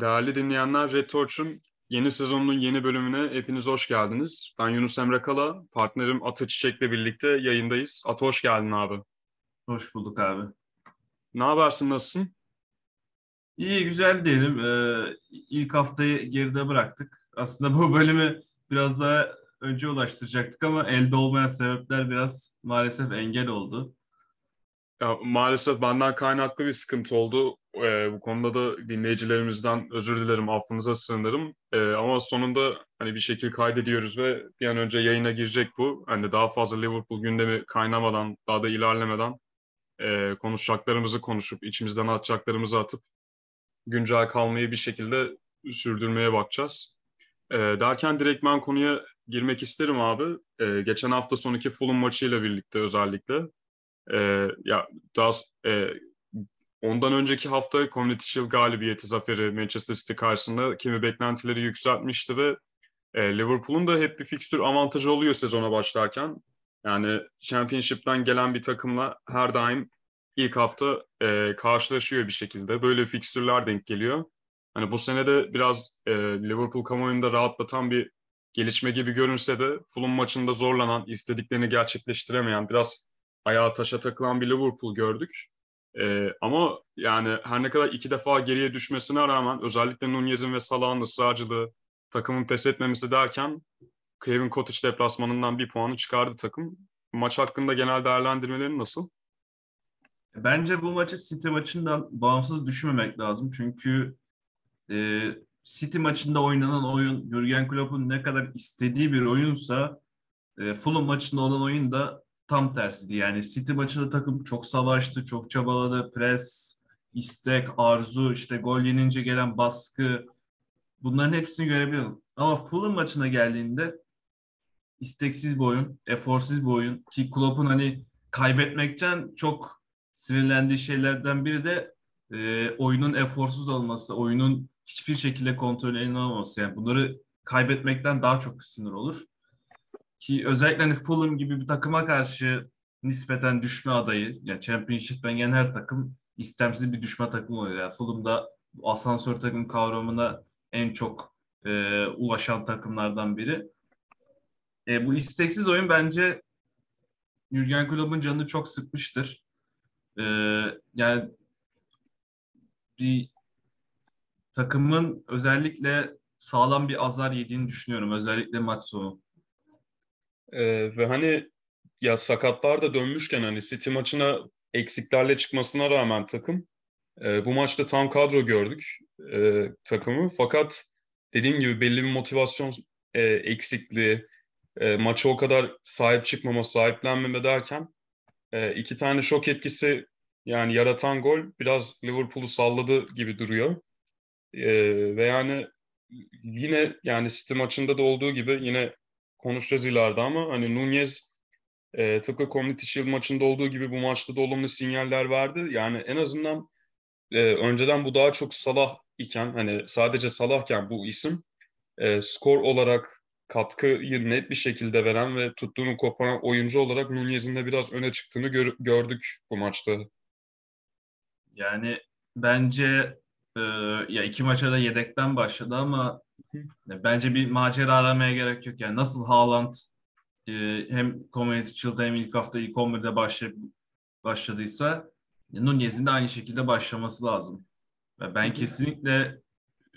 Değerli dinleyenler, Red Torch'un yeni sezonunun yeni bölümüne hepiniz hoş geldiniz. Ben Yunus Emre Kala, partnerim Atı Çiçek'le birlikte yayındayız. Atı hoş geldin abi. Hoş bulduk abi. Ne habersin, nasılsın? İyi, güzel diyelim. Ee, ilk haftayı geride bıraktık. Aslında bu bölümü biraz daha önce ulaştıracaktık ama elde olmayan sebepler biraz maalesef engel oldu. Ya, maalesef benden kaynaklı bir sıkıntı oldu. Ee, bu konuda da dinleyicilerimizden özür dilerim, affınıza sığınırım. Ee, ama sonunda hani bir şekilde kaydediyoruz ve bir an önce yayına girecek bu. Hani daha fazla Liverpool gündemi kaynamadan, daha da ilerlemeden e, konuşacaklarımızı konuşup, içimizden atacaklarımızı atıp güncel kalmayı bir şekilde sürdürmeye bakacağız. E, derken direkt ben konuya girmek isterim abi. E, geçen hafta son iki Fulham maçıyla birlikte özellikle. E, ya daha e, ondan önceki hafta Community Shield galibiyeti zaferi Manchester City karşısında kimi beklentileri yükseltmişti ve e, Liverpool'un da hep bir fikstür avantajı oluyor sezona başlarken. Yani Championship'ten gelen bir takımla her daim ilk hafta e, karşılaşıyor bir şekilde. Böyle fikstürler denk geliyor. Hani bu sene de biraz e, Liverpool kamuoyunda rahatlatan bir gelişme gibi görünse de Fulham maçında zorlanan, istediklerini gerçekleştiremeyen, biraz ayağa taşa takılan bir Liverpool gördük. E, ama yani her ne kadar iki defa geriye düşmesine rağmen özellikle Nunez'in ve Salah'ın ısrarcılığı, takımın pes etmemesi derken Craven Cottage deplasmanından bir puanı çıkardı takım. Maç hakkında genel değerlendirmelerin nasıl? Bence bu maçı City maçından bağımsız düşünmemek lazım. Çünkü e, City maçında oynanan oyun Jurgen Klopp'un ne kadar istediği bir oyunsa e, Fulham maçında olan oyun da tam tersiydi. Yani City maçında takım çok savaştı, çok çabaladı. Pres, istek, arzu, işte gol yenince gelen baskı bunların hepsini görebiliyorum. Ama Fulham maçına geldiğinde isteksiz bir oyun, eforsuz bir oyun ki Klopp'un hani kaybetmekten çok sinirlendiği şeylerden biri de e, oyunun eforsuz olması, oyunun hiçbir şekilde kontrol eline olmaması. Yani bunları kaybetmekten daha çok sinir olur. Ki özellikle hani Fulham gibi bir takıma karşı nispeten düşme adayı, yani Championship'ten gelen her takım istemsiz bir düşme takımı oluyor. Yani Fulham'da asansör takım kavramına en çok e, ulaşan takımlardan biri. E, bu isteksiz oyun bence Jurgen Klopp'un canını çok sıkmıştır. E, yani bir takımın özellikle sağlam bir azar yediğini düşünüyorum. Özellikle maç sonu. Ee, ve hani ya sakatlar da dönmüşken hani City maçına eksiklerle çıkmasına rağmen takım e, bu maçta tam kadro gördük e, takımı. Fakat dediğim gibi belli bir motivasyon e, eksikliği, e, maça o kadar sahip çıkmama, sahiplenmeme derken e, iki tane şok etkisi yani yaratan gol biraz Liverpool'u salladı gibi duruyor. E, ve yani yine yani City maçında da olduğu gibi yine konuşacağız ileride ama hani Nunez e, tıpkı Community Shield maçında olduğu gibi bu maçta da olumlu sinyaller verdi. Yani en azından e, önceden bu daha çok Salah iken hani sadece Salahken bu isim e, skor olarak katkıyı net bir şekilde veren ve tuttuğunu koparan oyuncu olarak Nunez'in de biraz öne çıktığını gör, gördük bu maçta. Yani bence e, ya iki maça da yedekten başladı ama bence bir macera aramaya gerek yok. Yani nasıl Haaland e, hem Community Shield'da hem ilk hafta ilk 11'de başlay başladıysa Nunez'in de aynı şekilde başlaması lazım. Ve ben kesinlikle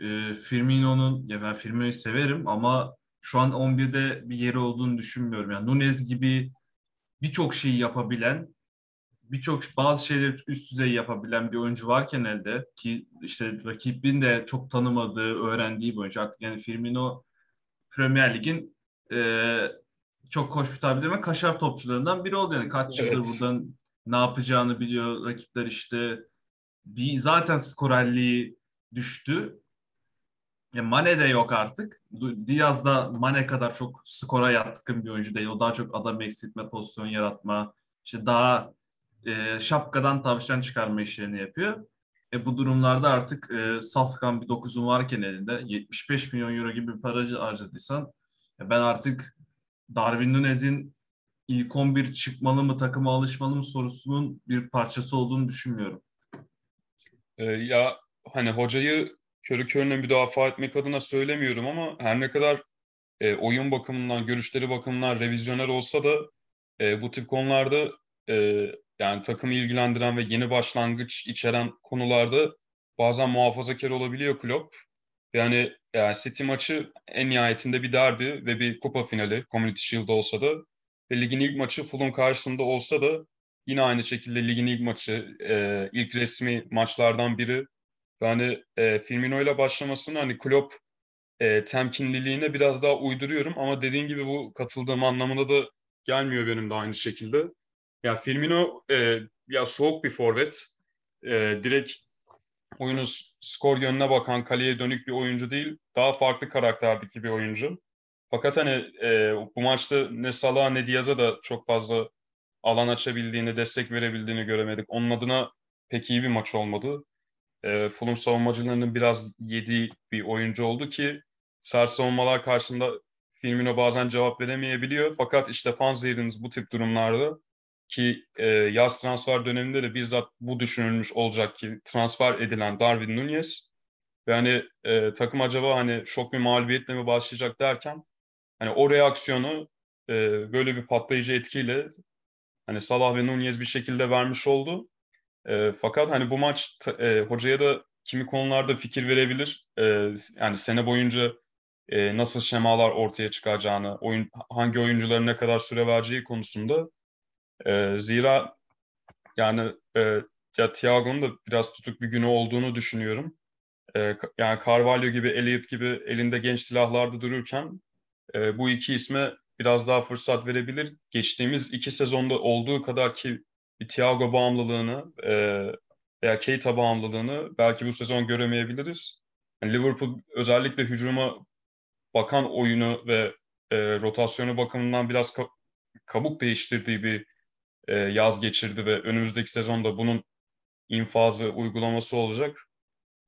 e, Firmino'nun ya ben Firmino'yu severim ama şu an 11'de bir yeri olduğunu düşünmüyorum. Yani Nunez gibi birçok şeyi yapabilen birçok bazı şeyleri üst düzey yapabilen bir oyuncu varken elde ki işte rakibin de çok tanımadığı, öğrendiği bir oyuncu. Artık yani Firmino Premier Lig'in e, çok hoş bir tabirle kaşar topçularından biri oldu. Yani kaç yıldır evet. buradan ne yapacağını biliyor. Rakipler işte bir zaten skorerliği düştü. Ya Mane de yok artık. Diaz da Mane kadar çok skora yatkın bir oyuncu değil. O daha çok adam eksiltme, pozisyon yaratma, işte daha e, şapkadan tavşan çıkarma işlerini yapıyor. E, bu durumlarda artık e, safkan bir dokuzun varken elinde 75 milyon euro gibi bir para harcadıysan e, ben artık Darwin Nunez'in ilk 11 çıkmalı mı takıma alışmalı mı sorusunun bir parçası olduğunu düşünmüyorum. E, ya hani hocayı körü körüne müdafaa etmek adına söylemiyorum ama her ne kadar e, oyun bakımından, görüşleri bakımından revizyoner olsa da e, bu tip konularda e, yani takımı ilgilendiren ve yeni başlangıç içeren konularda bazen muhafazakar olabiliyor Klopp. Yani, yani City maçı en nihayetinde bir derbi ve bir kupa finali Community Shield olsa da ve ligin ilk maçı Fulham karşısında olsa da yine aynı şekilde ligin ilk maçı, e, ilk resmi maçlardan biri. Yani e, Firmino ile başlamasını hani Klopp e, temkinliliğine biraz daha uyduruyorum ama dediğin gibi bu katıldığım anlamına da gelmiyor benim de aynı şekilde. Ya Firmino e, ya soğuk bir forvet. E, direkt oyunun skor yönüne bakan, kaleye dönük bir oyuncu değil. Daha farklı karakterdeki bir oyuncu. Fakat hani e, bu maçta ne Salah ne Diaz'a da çok fazla alan açabildiğini, destek verebildiğini göremedik. Onun adına pek iyi bir maç olmadı. E, Fulham savunmacılarının biraz yediği bir oyuncu oldu ki sert savunmalar karşısında Firmino bazen cevap veremeyebiliyor. Fakat işte panzehiriniz bu tip durumlarda ki e, yaz transfer döneminde de bizzat bu düşünülmüş olacak ki transfer edilen Darwin Nunez ve hani e, takım acaba hani şok bir mağlubiyetle mi başlayacak derken hani o reaksiyonu e, böyle bir patlayıcı etkiyle hani Salah ve Nunez bir şekilde vermiş oldu. E, fakat hani bu maç e, hocaya da kimi konularda fikir verebilir. E, yani sene boyunca e, nasıl şemalar ortaya çıkacağını, oyun hangi oyuncuların ne kadar süre vereceği konusunda. E, zira yani e, ya Thiago'nun da biraz tutuk bir günü olduğunu düşünüyorum. E, yani Carvalho gibi, Elliot gibi elinde genç silahlarda dururken e, bu iki isme biraz daha fırsat verebilir. Geçtiğimiz iki sezonda olduğu kadar ki Thiago bağımlılığını e, veya Keita bağımlılığını belki bu sezon göremeyebiliriz. Yani Liverpool özellikle hücuma bakan oyunu ve e, rotasyonu bakımından biraz ka- kabuk değiştirdiği bir e, yaz geçirdi ve önümüzdeki sezonda bunun infazı, uygulaması olacak.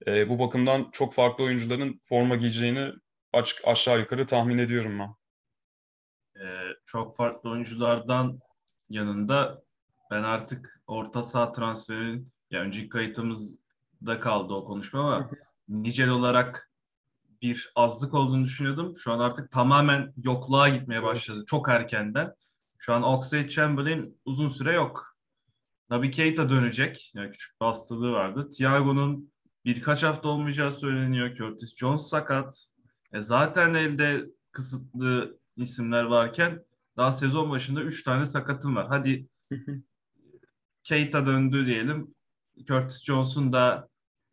E, bu bakımdan çok farklı oyuncuların forma giyeceğini açık aşağı yukarı tahmin ediyorum ben. Ee, çok farklı oyunculardan yanında ben artık orta saha transferin ya önceki kayıtımızda kaldı o konuşma ama nicel olarak bir azlık olduğunu düşünüyordum. Şu an artık tamamen yokluğa gitmeye başladı evet. çok erkenden. Şu an Oxlade Chamberlain uzun süre yok. Naby Keita dönecek. Yani küçük bir hastalığı vardı. Thiago'nun birkaç hafta olmayacağı söyleniyor. Curtis Jones sakat. E zaten elde kısıtlı isimler varken daha sezon başında 3 tane sakatım var. Hadi Keita döndü diyelim. Curtis Jones'un da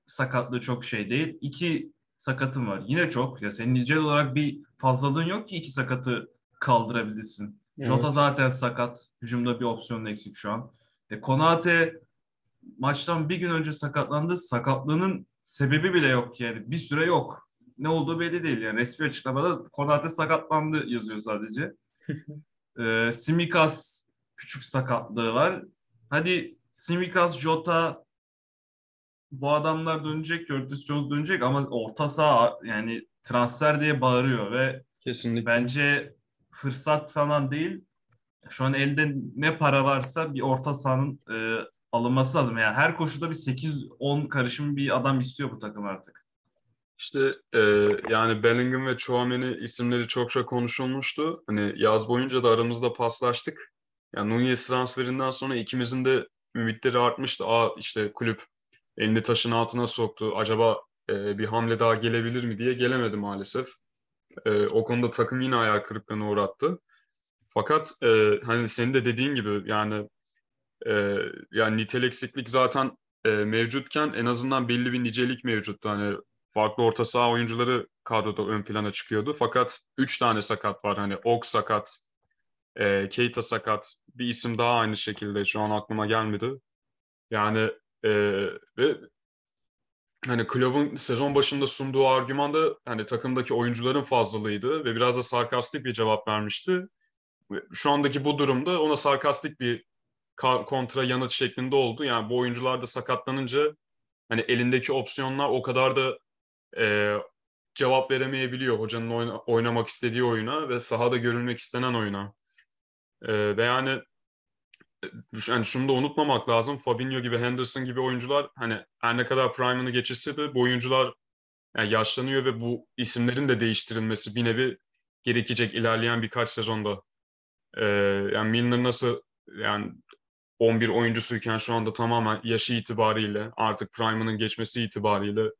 sakatlığı çok şey değil. İki sakatın var. Yine çok. Ya senin nicel olarak bir fazlalığın yok ki iki sakatı kaldırabilirsin. Evet. Jota zaten sakat. Hücumda bir opsiyon eksik şu an. E, Konate maçtan bir gün önce sakatlandı. Sakatlığının sebebi bile yok yani. Bir süre yok. Ne olduğu belli değil yani. Resmi açıklamada Konate sakatlandı yazıyor sadece. e, Simikas küçük sakatlığı var. Hadi Simikas, Jota bu adamlar dönecek, Curtis Jones dönecek ama orta saha yani transfer diye bağırıyor ve Kesinlikle. bence fırsat falan değil. Şu an elde ne para varsa bir orta sahanın e, alınması lazım. Yani her koşuda bir 8-10 karışım bir adam istiyor bu takım artık. İşte e, yani Bellingham ve Chouameni isimleri çok çok konuşulmuştu. Hani yaz boyunca da aramızda paslaştık. Yani Nunez transferinden sonra ikimizin de ümitleri artmıştı. Aa işte kulüp elini taşın altına soktu. Acaba e, bir hamle daha gelebilir mi diye gelemedi maalesef. E, o konuda takım yine ayağı kırıklığına uğrattı. Fakat e, hani senin de dediğin gibi yani e, yani nitel eksiklik zaten e, mevcutken en azından belli bir nicelik mevcuttu. Hani farklı orta saha oyuncuları kadroda ön plana çıkıyordu. Fakat üç tane sakat var. Hani Ok sakat, e, Keita sakat, bir isim daha aynı şekilde şu an aklıma gelmedi. Yani e, ve hani kulübün sezon başında sunduğu argüman da hani takımdaki oyuncuların fazlalığıydı ve biraz da sarkastik bir cevap vermişti. Şu andaki bu durumda ona sarkastik bir kontra yanıt şeklinde oldu. Yani bu oyuncular da sakatlanınca hani elindeki opsiyonlar o kadar da e, cevap veremeyebiliyor hocanın oyna, oynamak istediği oyuna ve sahada görülmek istenen oyuna. E, ve yani yani şunu da unutmamak lazım. Fabinho gibi, Henderson gibi oyuncular hani her ne kadar prime'ını geçirse de bu oyuncular yani yaşlanıyor ve bu isimlerin de değiştirilmesi bir nevi gerekecek ilerleyen birkaç sezonda. Ee, yani Milner nasıl yani 11 oyuncusuyken şu anda tamamen yaşı itibariyle artık prime'ının geçmesi itibariyle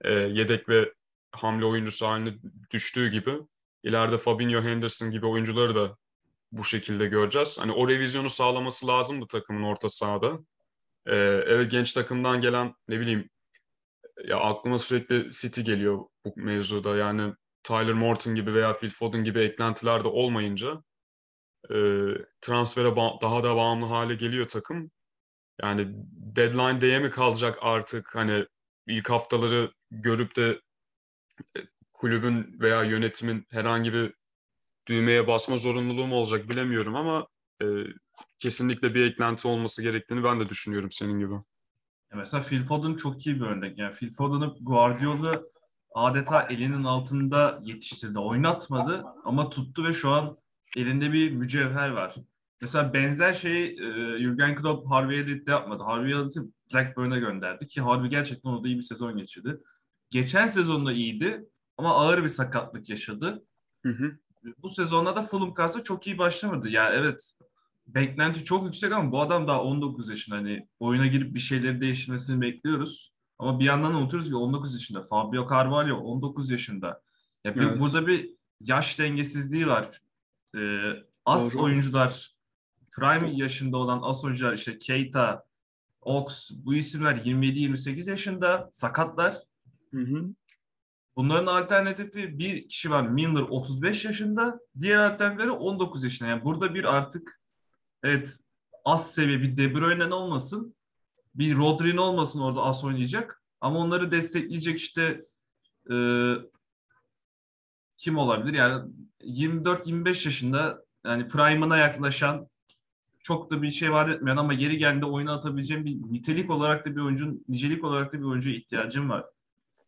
e, yedek ve hamle oyuncusu haline düştüğü gibi ileride Fabinho Henderson gibi oyuncuları da bu şekilde göreceğiz. Hani o revizyonu sağlaması lazımdı takımın orta sahada. Ee, evet genç takımdan gelen ne bileyim ya aklıma sürekli City geliyor bu mevzuda. Yani Tyler Morton gibi veya Phil Foden gibi eklentiler de olmayınca e, transfere daha da bağımlı hale geliyor takım. Yani deadline day'e mi kalacak artık hani ilk haftaları görüp de e, kulübün veya yönetimin herhangi bir düğmeye basma zorunluluğu mu olacak bilemiyorum ama e, kesinlikle bir eklenti olması gerektiğini ben de düşünüyorum senin gibi. Mesela Phil Foden çok iyi bir örnek. Yani Phil Foden'ı Guardiola adeta elinin altında yetiştirdi. Oynatmadı ama tuttu ve şu an elinde bir mücevher var. Mesela benzer şeyi e, Jurgen Klopp Harvey Elliott'te yapmadı. Harvey Elliott'ı Blackburn'a gönderdi ki Harvey gerçekten orada iyi bir sezon geçirdi. Geçen sezonda iyiydi ama ağır bir sakatlık yaşadı. Hı hı. Bu sezonda da Fulham karşısında çok iyi başlamadı. Yani evet beklenti çok yüksek ama bu adam daha 19 yaşında. Hani oyuna girip bir şeyleri değiştirmesini bekliyoruz. Ama bir yandan unutuyoruz ki 19 yaşında. Fabio Carvalho 19 yaşında. Ya bir, evet. burada bir yaş dengesizliği var. Ee, as Doğru. oyuncular, prime yaşında olan as oyuncular işte Keita, Ox bu isimler 27-28 yaşında sakatlar. Hı hı. Bunların alternatifi bir kişi var Milner 35 yaşında, diğer alternatifleri 19 yaşında. Yani burada bir artık evet az seviye bir De Bruyne'nin olmasın, bir Rodri'nin olmasın orada as oynayacak. Ama onları destekleyecek işte e, kim olabilir? Yani 24-25 yaşında yani prime'ına yaklaşan çok da bir şey vaat etmeyen ama geri geldiğinde oyuna atabileceğim bir nitelik olarak da bir oyuncu, nicelik olarak da bir oyuncuya ihtiyacım var.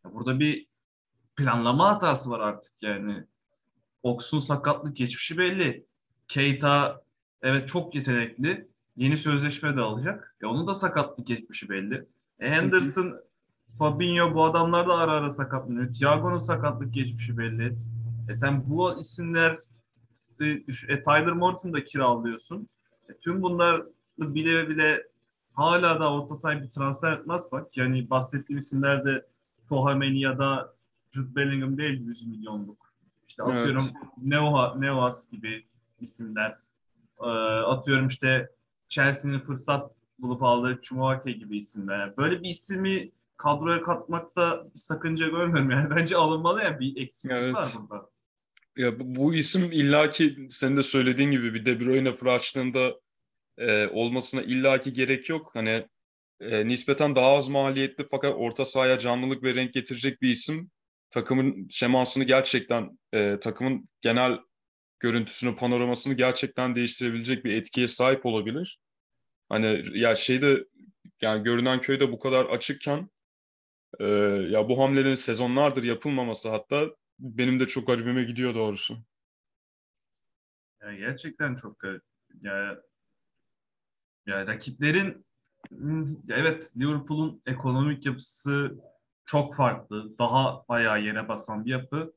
Burada bir planlama hatası var artık yani. Oks'un sakatlık geçmişi belli. Keita evet çok yetenekli. Yeni sözleşme de alacak. E onun da sakatlık geçmişi belli. E Henderson, Fabinho bu adamlar da ara ara sakatlanıyor. Thiago'nun sakatlık geçmişi belli. E sen bu isimler e, Tyler Morton da kiralıyorsun. E, tüm bunlar bile bile hala da orta sahaya bir transfer etmezsek yani bahsettiğim isimler de Tohameni ya da Jude Bellingham değil 100 milyonluk. İşte atıyorum evet. Neo, Neoas gibi isimler. Ee, atıyorum işte Chelsea'nin fırsat bulup aldığı Chumake gibi isimler. böyle bir ismi kadroya katmakta bir sakınca görmüyorum. Yani bence alınmalı ya bir eksiklik evet. var burada. Ya bu, bu isim illaki senin de söylediğin gibi bir De Bruyne fıraçlığında e, olmasına illaki gerek yok. Hani e, nispeten daha az maliyetli fakat orta sahaya canlılık ve renk getirecek bir isim takımın şemasını gerçekten e, takımın genel görüntüsünü, panoramasını gerçekten değiştirebilecek bir etkiye sahip olabilir. Hani ya şeyde yani görünen köyde bu kadar açıkken e, ya bu hamlelerin sezonlardır yapılmaması hatta benim de çok garibime gidiyor doğrusu. Ya gerçekten çok garip. Ya, ya rakiplerin evet Liverpool'un ekonomik yapısı çok farklı. Daha bayağı yere basan bir yapı.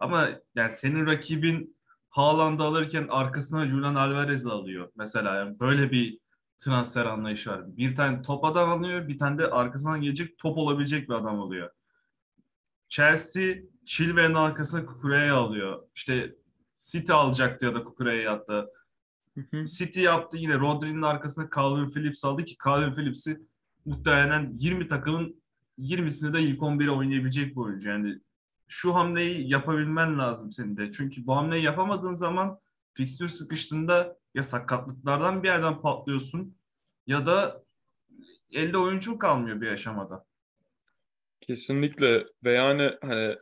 Ama yani senin rakibin Haaland'ı alırken arkasına Julian Alvarez'i alıyor. Mesela yani böyle bir transfer anlayışı var. Bir tane top adam alıyor, bir tane de arkasından gelecek top olabilecek bir adam alıyor. Chelsea Chilwell'in arkasına Kukure'yi alıyor. İşte City alacaktı ya da Kukure'yi yattı. City yaptı yine Rodri'nin arkasına Calvin Phillips aldı ki Calvin Phillips'i muhtemelen 20 takımın 20'sinde de ilk 11'e oynayabilecek bir oyuncu. Yani şu hamleyi yapabilmen lazım senin de. Çünkü bu hamleyi yapamadığın zaman fikstür sıkıştığında ya sakatlıklardan bir yerden patlıyorsun ya da elde oyuncu kalmıyor bir aşamada. Kesinlikle ve yani hani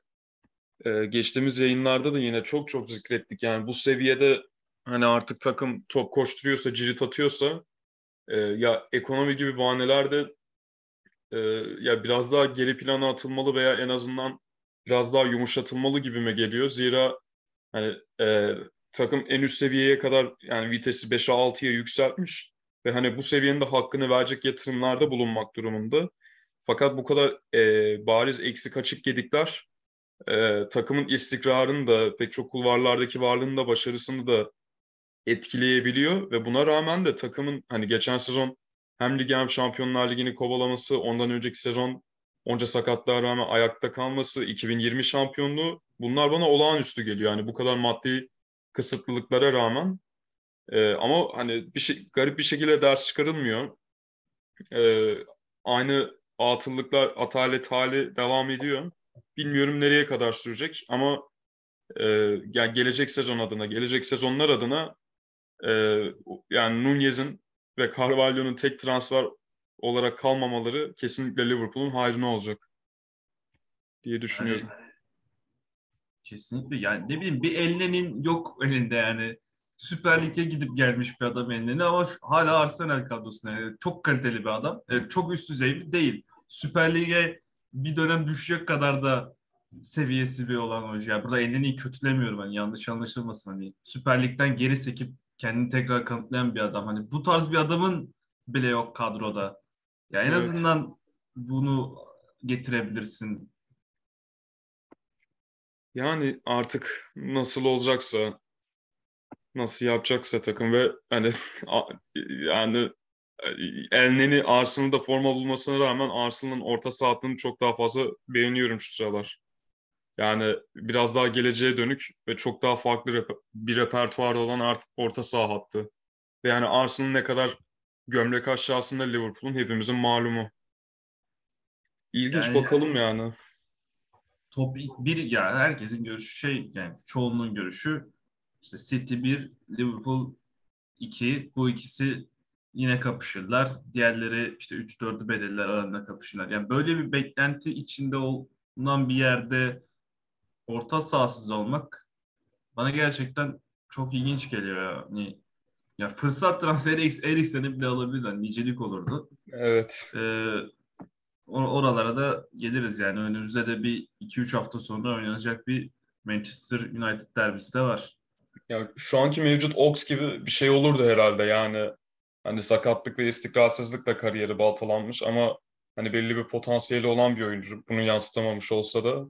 e, geçtiğimiz yayınlarda da yine çok çok zikrettik. Yani bu seviyede hani artık takım top koşturuyorsa, cirit atıyorsa e, ya ekonomi gibi bahaneler de e, ya biraz daha geri plana atılmalı veya en azından biraz daha yumuşatılmalı gibime geliyor. Zira hani e, takım en üst seviyeye kadar yani vitesi 5'e 6'ya yükseltmiş ve hani bu seviyenin de hakkını verecek yatırımlarda bulunmak durumunda. Fakat bu kadar e, bariz eksik açık yedikler e, takımın istikrarını da pek çok kulvarlardaki varlığını da başarısını da etkileyebiliyor ve buna rağmen de takımın hani geçen sezon hem ligi hem Şampiyonlar Ligi'ni kovalaması, ondan önceki sezon onca sakatlığa rağmen ayakta kalması, 2020 şampiyonluğu bunlar bana olağanüstü geliyor. Yani bu kadar maddi kısıtlılıklara rağmen e, ama hani bir şey garip bir şekilde ders çıkarılmıyor. E, aynı atıllıklar atalet hali devam ediyor. Bilmiyorum nereye kadar sürecek ama e, yani gelecek sezon adına, gelecek sezonlar adına e, yani Nunez'in ve Carvalho'nun tek transfer olarak kalmamaları kesinlikle Liverpool'un hayrına olacak diye düşünüyorum. Yani, kesinlikle yani ne bileyim bir Elne'nin yok elinde yani. Süper Lig'e gidip gelmiş bir adam Elneni ama şu, hala Arsenal kadrosunda yani çok kaliteli bir adam. Evet, çok üst düzey bir değil. Süper Lig'e bir dönem düşecek kadar da seviyesi bir olan oyuncu. Yani burada Elneni'yi kötülemiyorum hani yanlış anlaşılmasın hani. Süper Lig'den geri sekip kendini tekrar kanıtlayan bir adam. Hani bu tarz bir adamın bile yok kadroda. Ya en evet. azından bunu getirebilirsin. Yani artık nasıl olacaksa nasıl yapacaksa takım ve hani yani Elneni Arsenal'da forma bulmasına rağmen Arsenal'ın orta sahatlığını çok daha fazla beğeniyorum şu sıralar. Yani biraz daha geleceğe dönük ve çok daha farklı rep bir repertuarı olan artık orta saha hattı. Ve yani Arsenal ne kadar gömlek aşağısında Liverpool'un hepimizin malumu. İlginç yani, bakalım yani. Top bir ya herkesin görüşü şey yani çoğunluğun görüşü işte City 1, Liverpool 2. Bu ikisi yine kapışırlar. Diğerleri işte 3-4'ü bedeller arasında kapışırlar. Yani böyle bir beklenti içinde olunan bir yerde orta sahasız olmak bana gerçekten çok ilginç geliyor. Yani ya fırsat transferi Eriksen'i bile alabiliriz. Yani nicelik olurdu. Evet. Ee, or- oralara da geliriz yani. Önümüzde de bir 2-3 hafta sonra oynanacak bir Manchester United derbisi de var. Ya şu anki mevcut Ox gibi bir şey olurdu herhalde yani. Hani sakatlık ve istikrarsızlıkla kariyeri baltalanmış ama hani belli bir potansiyeli olan bir oyuncu. Bunu yansıtamamış olsa da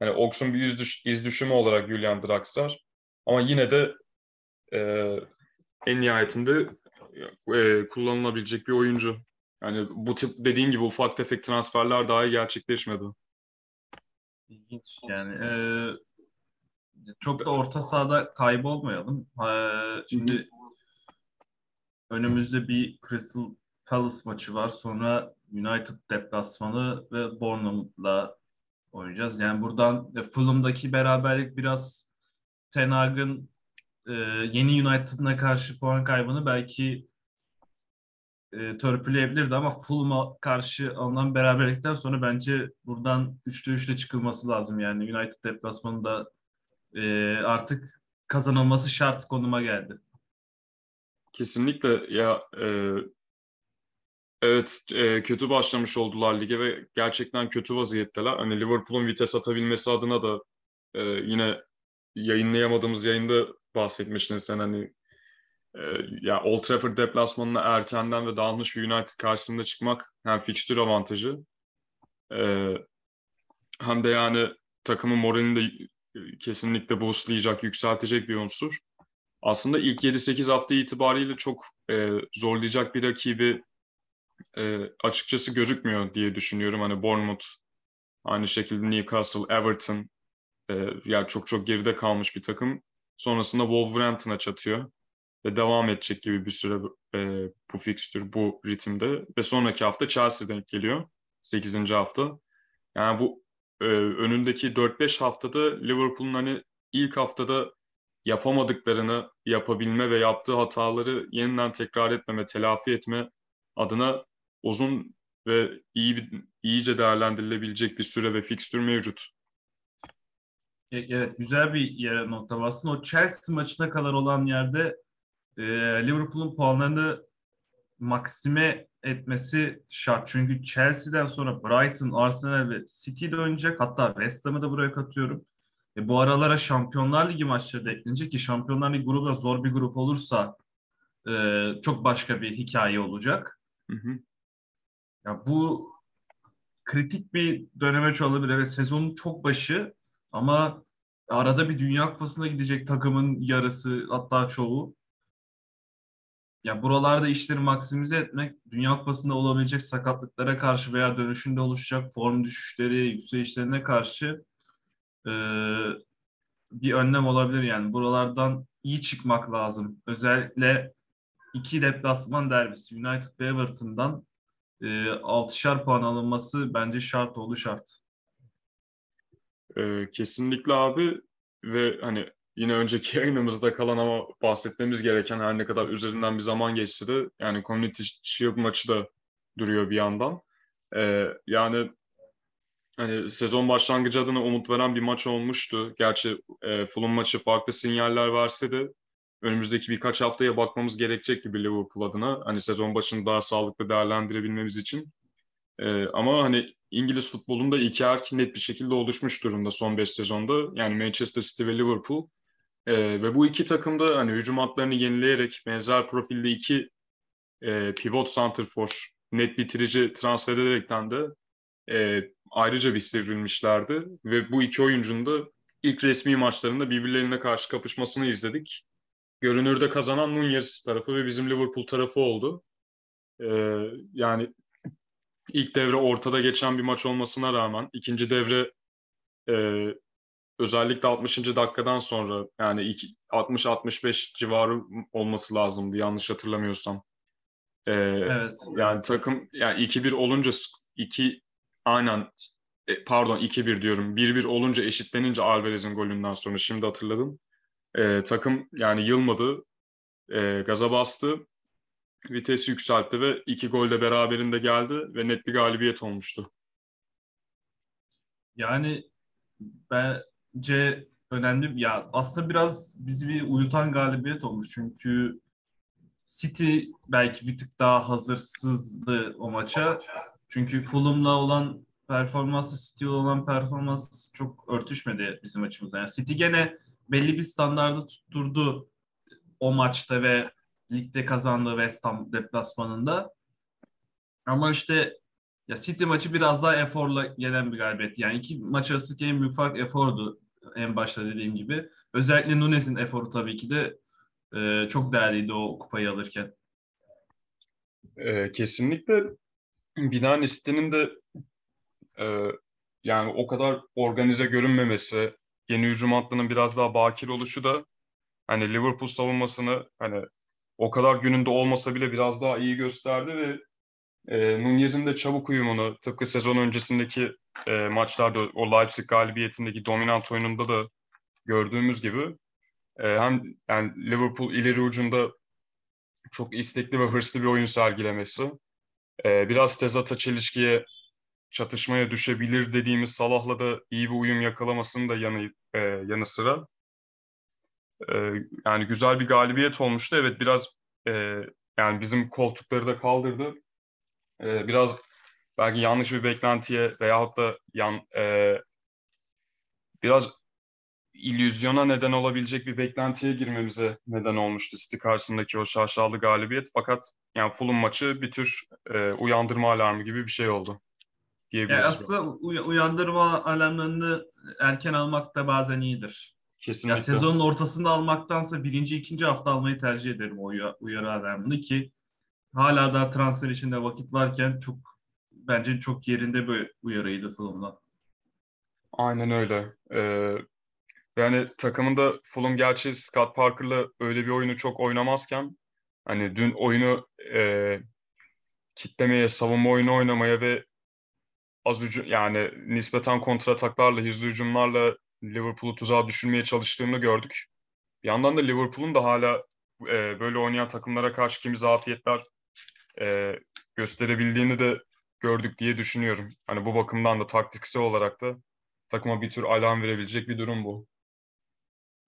hani Ox'un bir iz, düş, iz düşümü olarak Julian Draxler. Ama yine de e, en nihayetinde e, kullanılabilecek bir oyuncu. Yani bu tip dediğin gibi ufak tefek transferler daha gerçekleşmedi. İlginç yani. E, çok da orta sahada kaybolmayalım. E, şimdi önümüzde bir Crystal Palace maçı var. Sonra United deplasmanı ve Bournemouth'la oynayacağız. Yani buradan e, Fulham'daki beraberlik biraz Ten Hag'ın e, yeni United'ına karşı puan kaybını belki e, törpüleyebilirdi ama Fulham'a karşı alınan beraberlikten sonra bence buradan 3'te 3'te çıkılması lazım. Yani United deplasmanında e, artık kazanılması şart konuma geldi. Kesinlikle ya e, evet e, kötü başlamış oldular lige ve gerçekten kötü vaziyetteler. Hani Liverpool'un vites atabilmesi adına da e, yine yayınlayamadığımız yayında bahsetmiştin sen hani e, ya Old Trafford deplasmanına erkenden ve dağılmış bir United karşısında çıkmak hem fikstür avantajı e, hem de yani takımın moralini de kesinlikle boostlayacak, yükseltecek bir unsur. Aslında ilk 7-8 hafta itibariyle çok e, zorlayacak bir rakibi e, açıkçası gözükmüyor diye düşünüyorum. Hani Bournemouth, aynı şekilde Newcastle, Everton, e, yani çok çok geride kalmış bir takım. Sonrasında Wolverhampton'a çatıyor ve devam edecek gibi bir süre e, bu fikstür, bu ritimde. Ve sonraki hafta Chelsea denk geliyor. 8. hafta. Yani bu e, önündeki 4-5 haftada Liverpool'un hani ilk haftada yapamadıklarını yapabilme ve yaptığı hataları yeniden tekrar etmeme, telafi etme adına uzun ve iyi bir, iyice değerlendirilebilecek bir süre ve fikstür mevcut. Evet, güzel bir yere nokta bastın. O Chelsea maçına kadar olan yerde e, Liverpool'un puanlarını maksime etmesi şart. Çünkü Chelsea'den sonra Brighton, Arsenal ve City de oynayacak. Hatta West Ham'ı da buraya katıyorum. E, bu aralara Şampiyonlar Ligi maçları da eklenecek ki Şampiyonlar Ligi grubu da zor bir grup olursa e, çok başka bir hikaye olacak. Hı hı. Ya bu kritik bir dönemeç olabilir. Evet sezonun çok başı ama arada bir Dünya Kupası'na gidecek takımın yarısı hatta çoğu. Ya buralarda işleri maksimize etmek, Dünya Kupası'nda olabilecek sakatlıklara karşı veya dönüşünde oluşacak form düşüşleri, yükselişlerine karşı e, bir önlem olabilir yani. Buralardan iyi çıkmak lazım. Özellikle iki deplasman derbisi United ve Everton'dan e, 6'şar puan alınması bence şart oldu şart. Ee, kesinlikle abi ve hani yine önceki yayınımızda kalan ama bahsetmemiz gereken her ne kadar üzerinden bir zaman geçse de yani Community Shield maçı da duruyor bir yandan. Ee, yani hani sezon başlangıcı adına umut veren bir maç olmuştu. Gerçi e, Fulham maçı farklı sinyaller verse de önümüzdeki birkaç haftaya bakmamız gerekecek gibi Liverpool adına. Hani sezon başını daha sağlıklı değerlendirebilmemiz için. Ee, ama hani İngiliz futbolunda iki erk net bir şekilde oluşmuş durumda son beş sezonda. Yani Manchester City ve Liverpool. Ee, ve bu iki takım da hani hücum hatlarını yenileyerek benzer profilde iki e, pivot center for net bitirici transfer ederekten de e, ayrıca bir. Ve bu iki oyuncunun da ilk resmi maçlarında birbirlerine karşı kapışmasını izledik. Görünürde kazanan Nunez tarafı ve bizim Liverpool tarafı oldu. Ee, yani ilk devre ortada geçen bir maç olmasına rağmen ikinci devre e, özellikle 60. dakikadan sonra yani 60-65 civarı olması lazımdı yanlış hatırlamıyorsam. Ee, evet. Yani takım yani 2-1 olunca 2 aynen e, pardon 2-1 diyorum. 1-1 olunca eşitlenince Alvarez'in golünden sonra şimdi hatırladım. Ee, takım yani yılmadı. E, gaza bastı. Vites yükseltti ve iki gol de beraberinde geldi ve net bir galibiyet olmuştu. Yani bence önemli. Ya aslında biraz bizi bir uyutan galibiyet olmuş. Çünkü City belki bir tık daha hazırsızdı o maça. Çünkü Fulham'la olan performansı City olan performans çok örtüşmedi bizim açımızdan. Yani City gene belli bir standardı tutturdu o maçta ve ligde kazandığı West Ham deplasmanında. Ama işte ya City maçı biraz daha eforla gelen bir galibiyet. Yani iki maç arasındaki en büyük fark efordu en başta dediğim gibi. Özellikle Nunes'in eforu tabii ki de e, çok değerliydi o kupayı alırken. E, kesinlikle Binani City'nin de e, yani o kadar organize görünmemesi, yeni hücum hattının biraz daha bakir oluşu da hani Liverpool savunmasını hani o kadar gününde olmasa bile biraz daha iyi gösterdi ve e, Nunez'in de çabuk uyumunu tıpkı sezon öncesindeki e, maçlarda o Leipzig galibiyetindeki dominant oyununda da gördüğümüz gibi e, hem yani Liverpool ileri ucunda çok istekli ve hırslı bir oyun sergilemesi, e, biraz tezata çelişkiye çatışmaya düşebilir dediğimiz Salah'la da iyi bir uyum yakalamasının da yanı e, yanı sıra e, yani güzel bir galibiyet olmuştu. Evet biraz e, yani bizim koltukları da kaldırdı. E, biraz belki yanlış bir beklentiye veyahut da yan e, biraz illüzyona neden olabilecek bir beklentiye girmemize neden olmuştu City karşısındaki o şaşalı galibiyet. Fakat yani Fulham maçı bir tür e, uyandırma alarmı gibi bir şey oldu diyebiliriz. Yani aslında uy- uyandırma alarmlarını erken almak da bazen iyidir. Kesinlikle. Ya sezonun ortasında almaktansa birinci, ikinci hafta almayı tercih ederim o uyarı alarmını ki hala daha transfer içinde vakit varken çok bence çok yerinde bir uyarıydı Fulham'dan. Aynen öyle. Ee, yani takımında Fulham gerçi Scott Parker'la öyle bir oyunu çok oynamazken hani dün oyunu e, kitlemeye, savunma oyunu oynamaya ve az ucu yani nispeten kontrataklarla, hızlı hücumlarla Liverpool'u tuzağa düşürmeye çalıştığını gördük. Bir yandan da Liverpool'un da hala e, böyle oynayan takımlara karşı kimi zafiyetler e, gösterebildiğini de gördük diye düşünüyorum. Hani bu bakımdan da taktiksel olarak da takıma bir tür alarm verebilecek bir durum bu.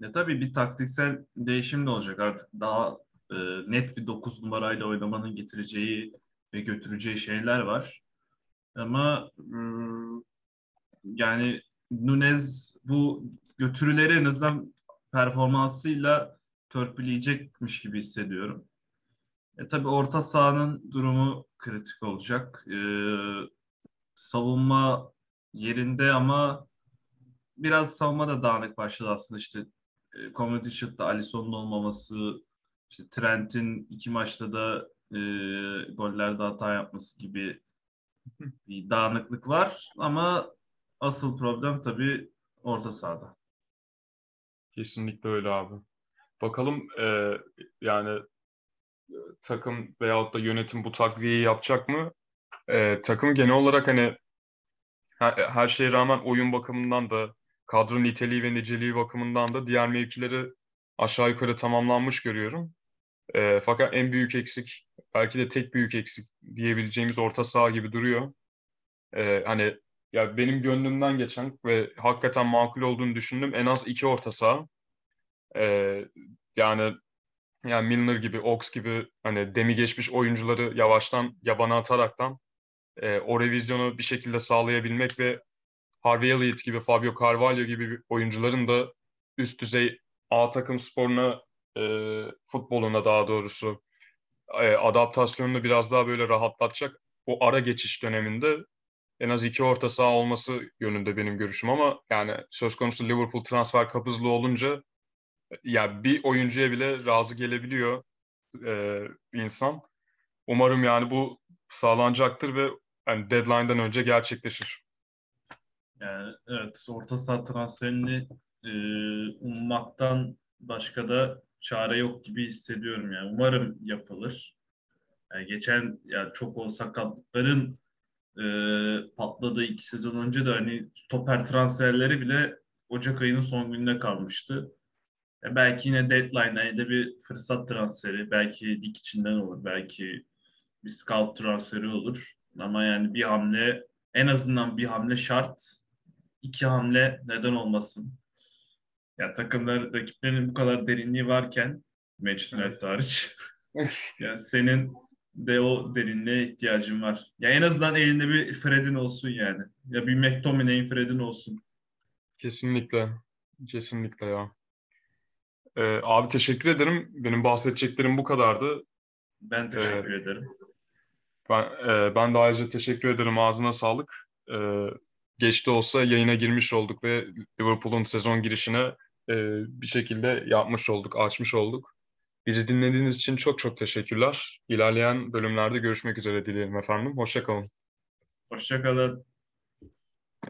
Ya tabii bir taktiksel değişim de olacak artık daha e, net bir 9 numarayla oynamanın getireceği ve götüreceği şeyler var. Ama yani Nunez bu götürüleri en azından performansıyla törpüleyecekmiş gibi hissediyorum. E, tabii orta sahanın durumu kritik olacak. E, savunma yerinde ama biraz savunma da dağınık başladı aslında işte e, Community Shield'da Alisson'un olmaması, işte Trent'in iki maçta da e, gollerde hata yapması gibi bir dağınıklık var ama asıl problem tabii orta sahada. Kesinlikle öyle abi. Bakalım e, yani e, takım veyahut da yönetim bu takviyeyi yapacak mı? E, takım genel olarak hani her, her şeye rağmen oyun bakımından da kadro niteliği ve niceliği bakımından da diğer mevkileri aşağı yukarı tamamlanmış görüyorum. E, fakat en büyük eksik, belki de tek büyük eksik diyebileceğimiz orta saha gibi duruyor. E, hani ya benim gönlümden geçen ve hakikaten makul olduğunu düşündüm en az iki orta saha. E, yani yani Milner gibi, Ox gibi hani demi geçmiş oyuncuları yavaştan yabana ataraktan e, o revizyonu bir şekilde sağlayabilmek ve Harvey Elliott gibi, Fabio Carvalho gibi oyuncuların da üst düzey A takım sporuna, e, futboluna daha doğrusu e, adaptasyonunu biraz daha böyle rahatlatacak o ara geçiş döneminde en az iki orta saha olması yönünde benim görüşüm ama yani söz konusu Liverpool transfer kapızlı olunca ya bir oyuncuya bile razı gelebiliyor e, insan. Umarım yani bu sağlanacaktır ve yani deadline'dan önce gerçekleşir. Yani evet orta saha transferini e, ummaktan başka da çare yok gibi hissediyorum yani. Umarım yapılır. Yani geçen yani çok o sakatlıkların e, patladığı iki sezon önce de hani stoper transferleri bile Ocak ayının son gününe kalmıştı. Yani belki yine deadline'da de bir fırsat transferi, belki lig içinden olur, belki bir scout transferi olur. Ama yani bir hamle, en azından bir hamle şart. İki hamle neden olmasın? Ya takımlar, rakiplerin bu kadar derinliği varken Manchester United hariç. yani senin de o derinliğe ihtiyacın var. Ya en azından elinde bir Fred'in olsun yani. Ya bir McTominay'in Fred'in olsun. Kesinlikle. Kesinlikle ya. Ee, abi teşekkür ederim. Benim bahsedeceklerim bu kadardı. Ben teşekkür ee, ederim. Ben, e, ben de ayrıca teşekkür ederim. Ağzına sağlık. Ee, geç de olsa yayına girmiş olduk ve Liverpool'un sezon girişine e, bir şekilde yapmış olduk, açmış olduk. Bizi dinlediğiniz için çok çok teşekkürler. İlerleyen bölümlerde görüşmek üzere dileyelim efendim. Hoşçakalın. Hoşçakalın.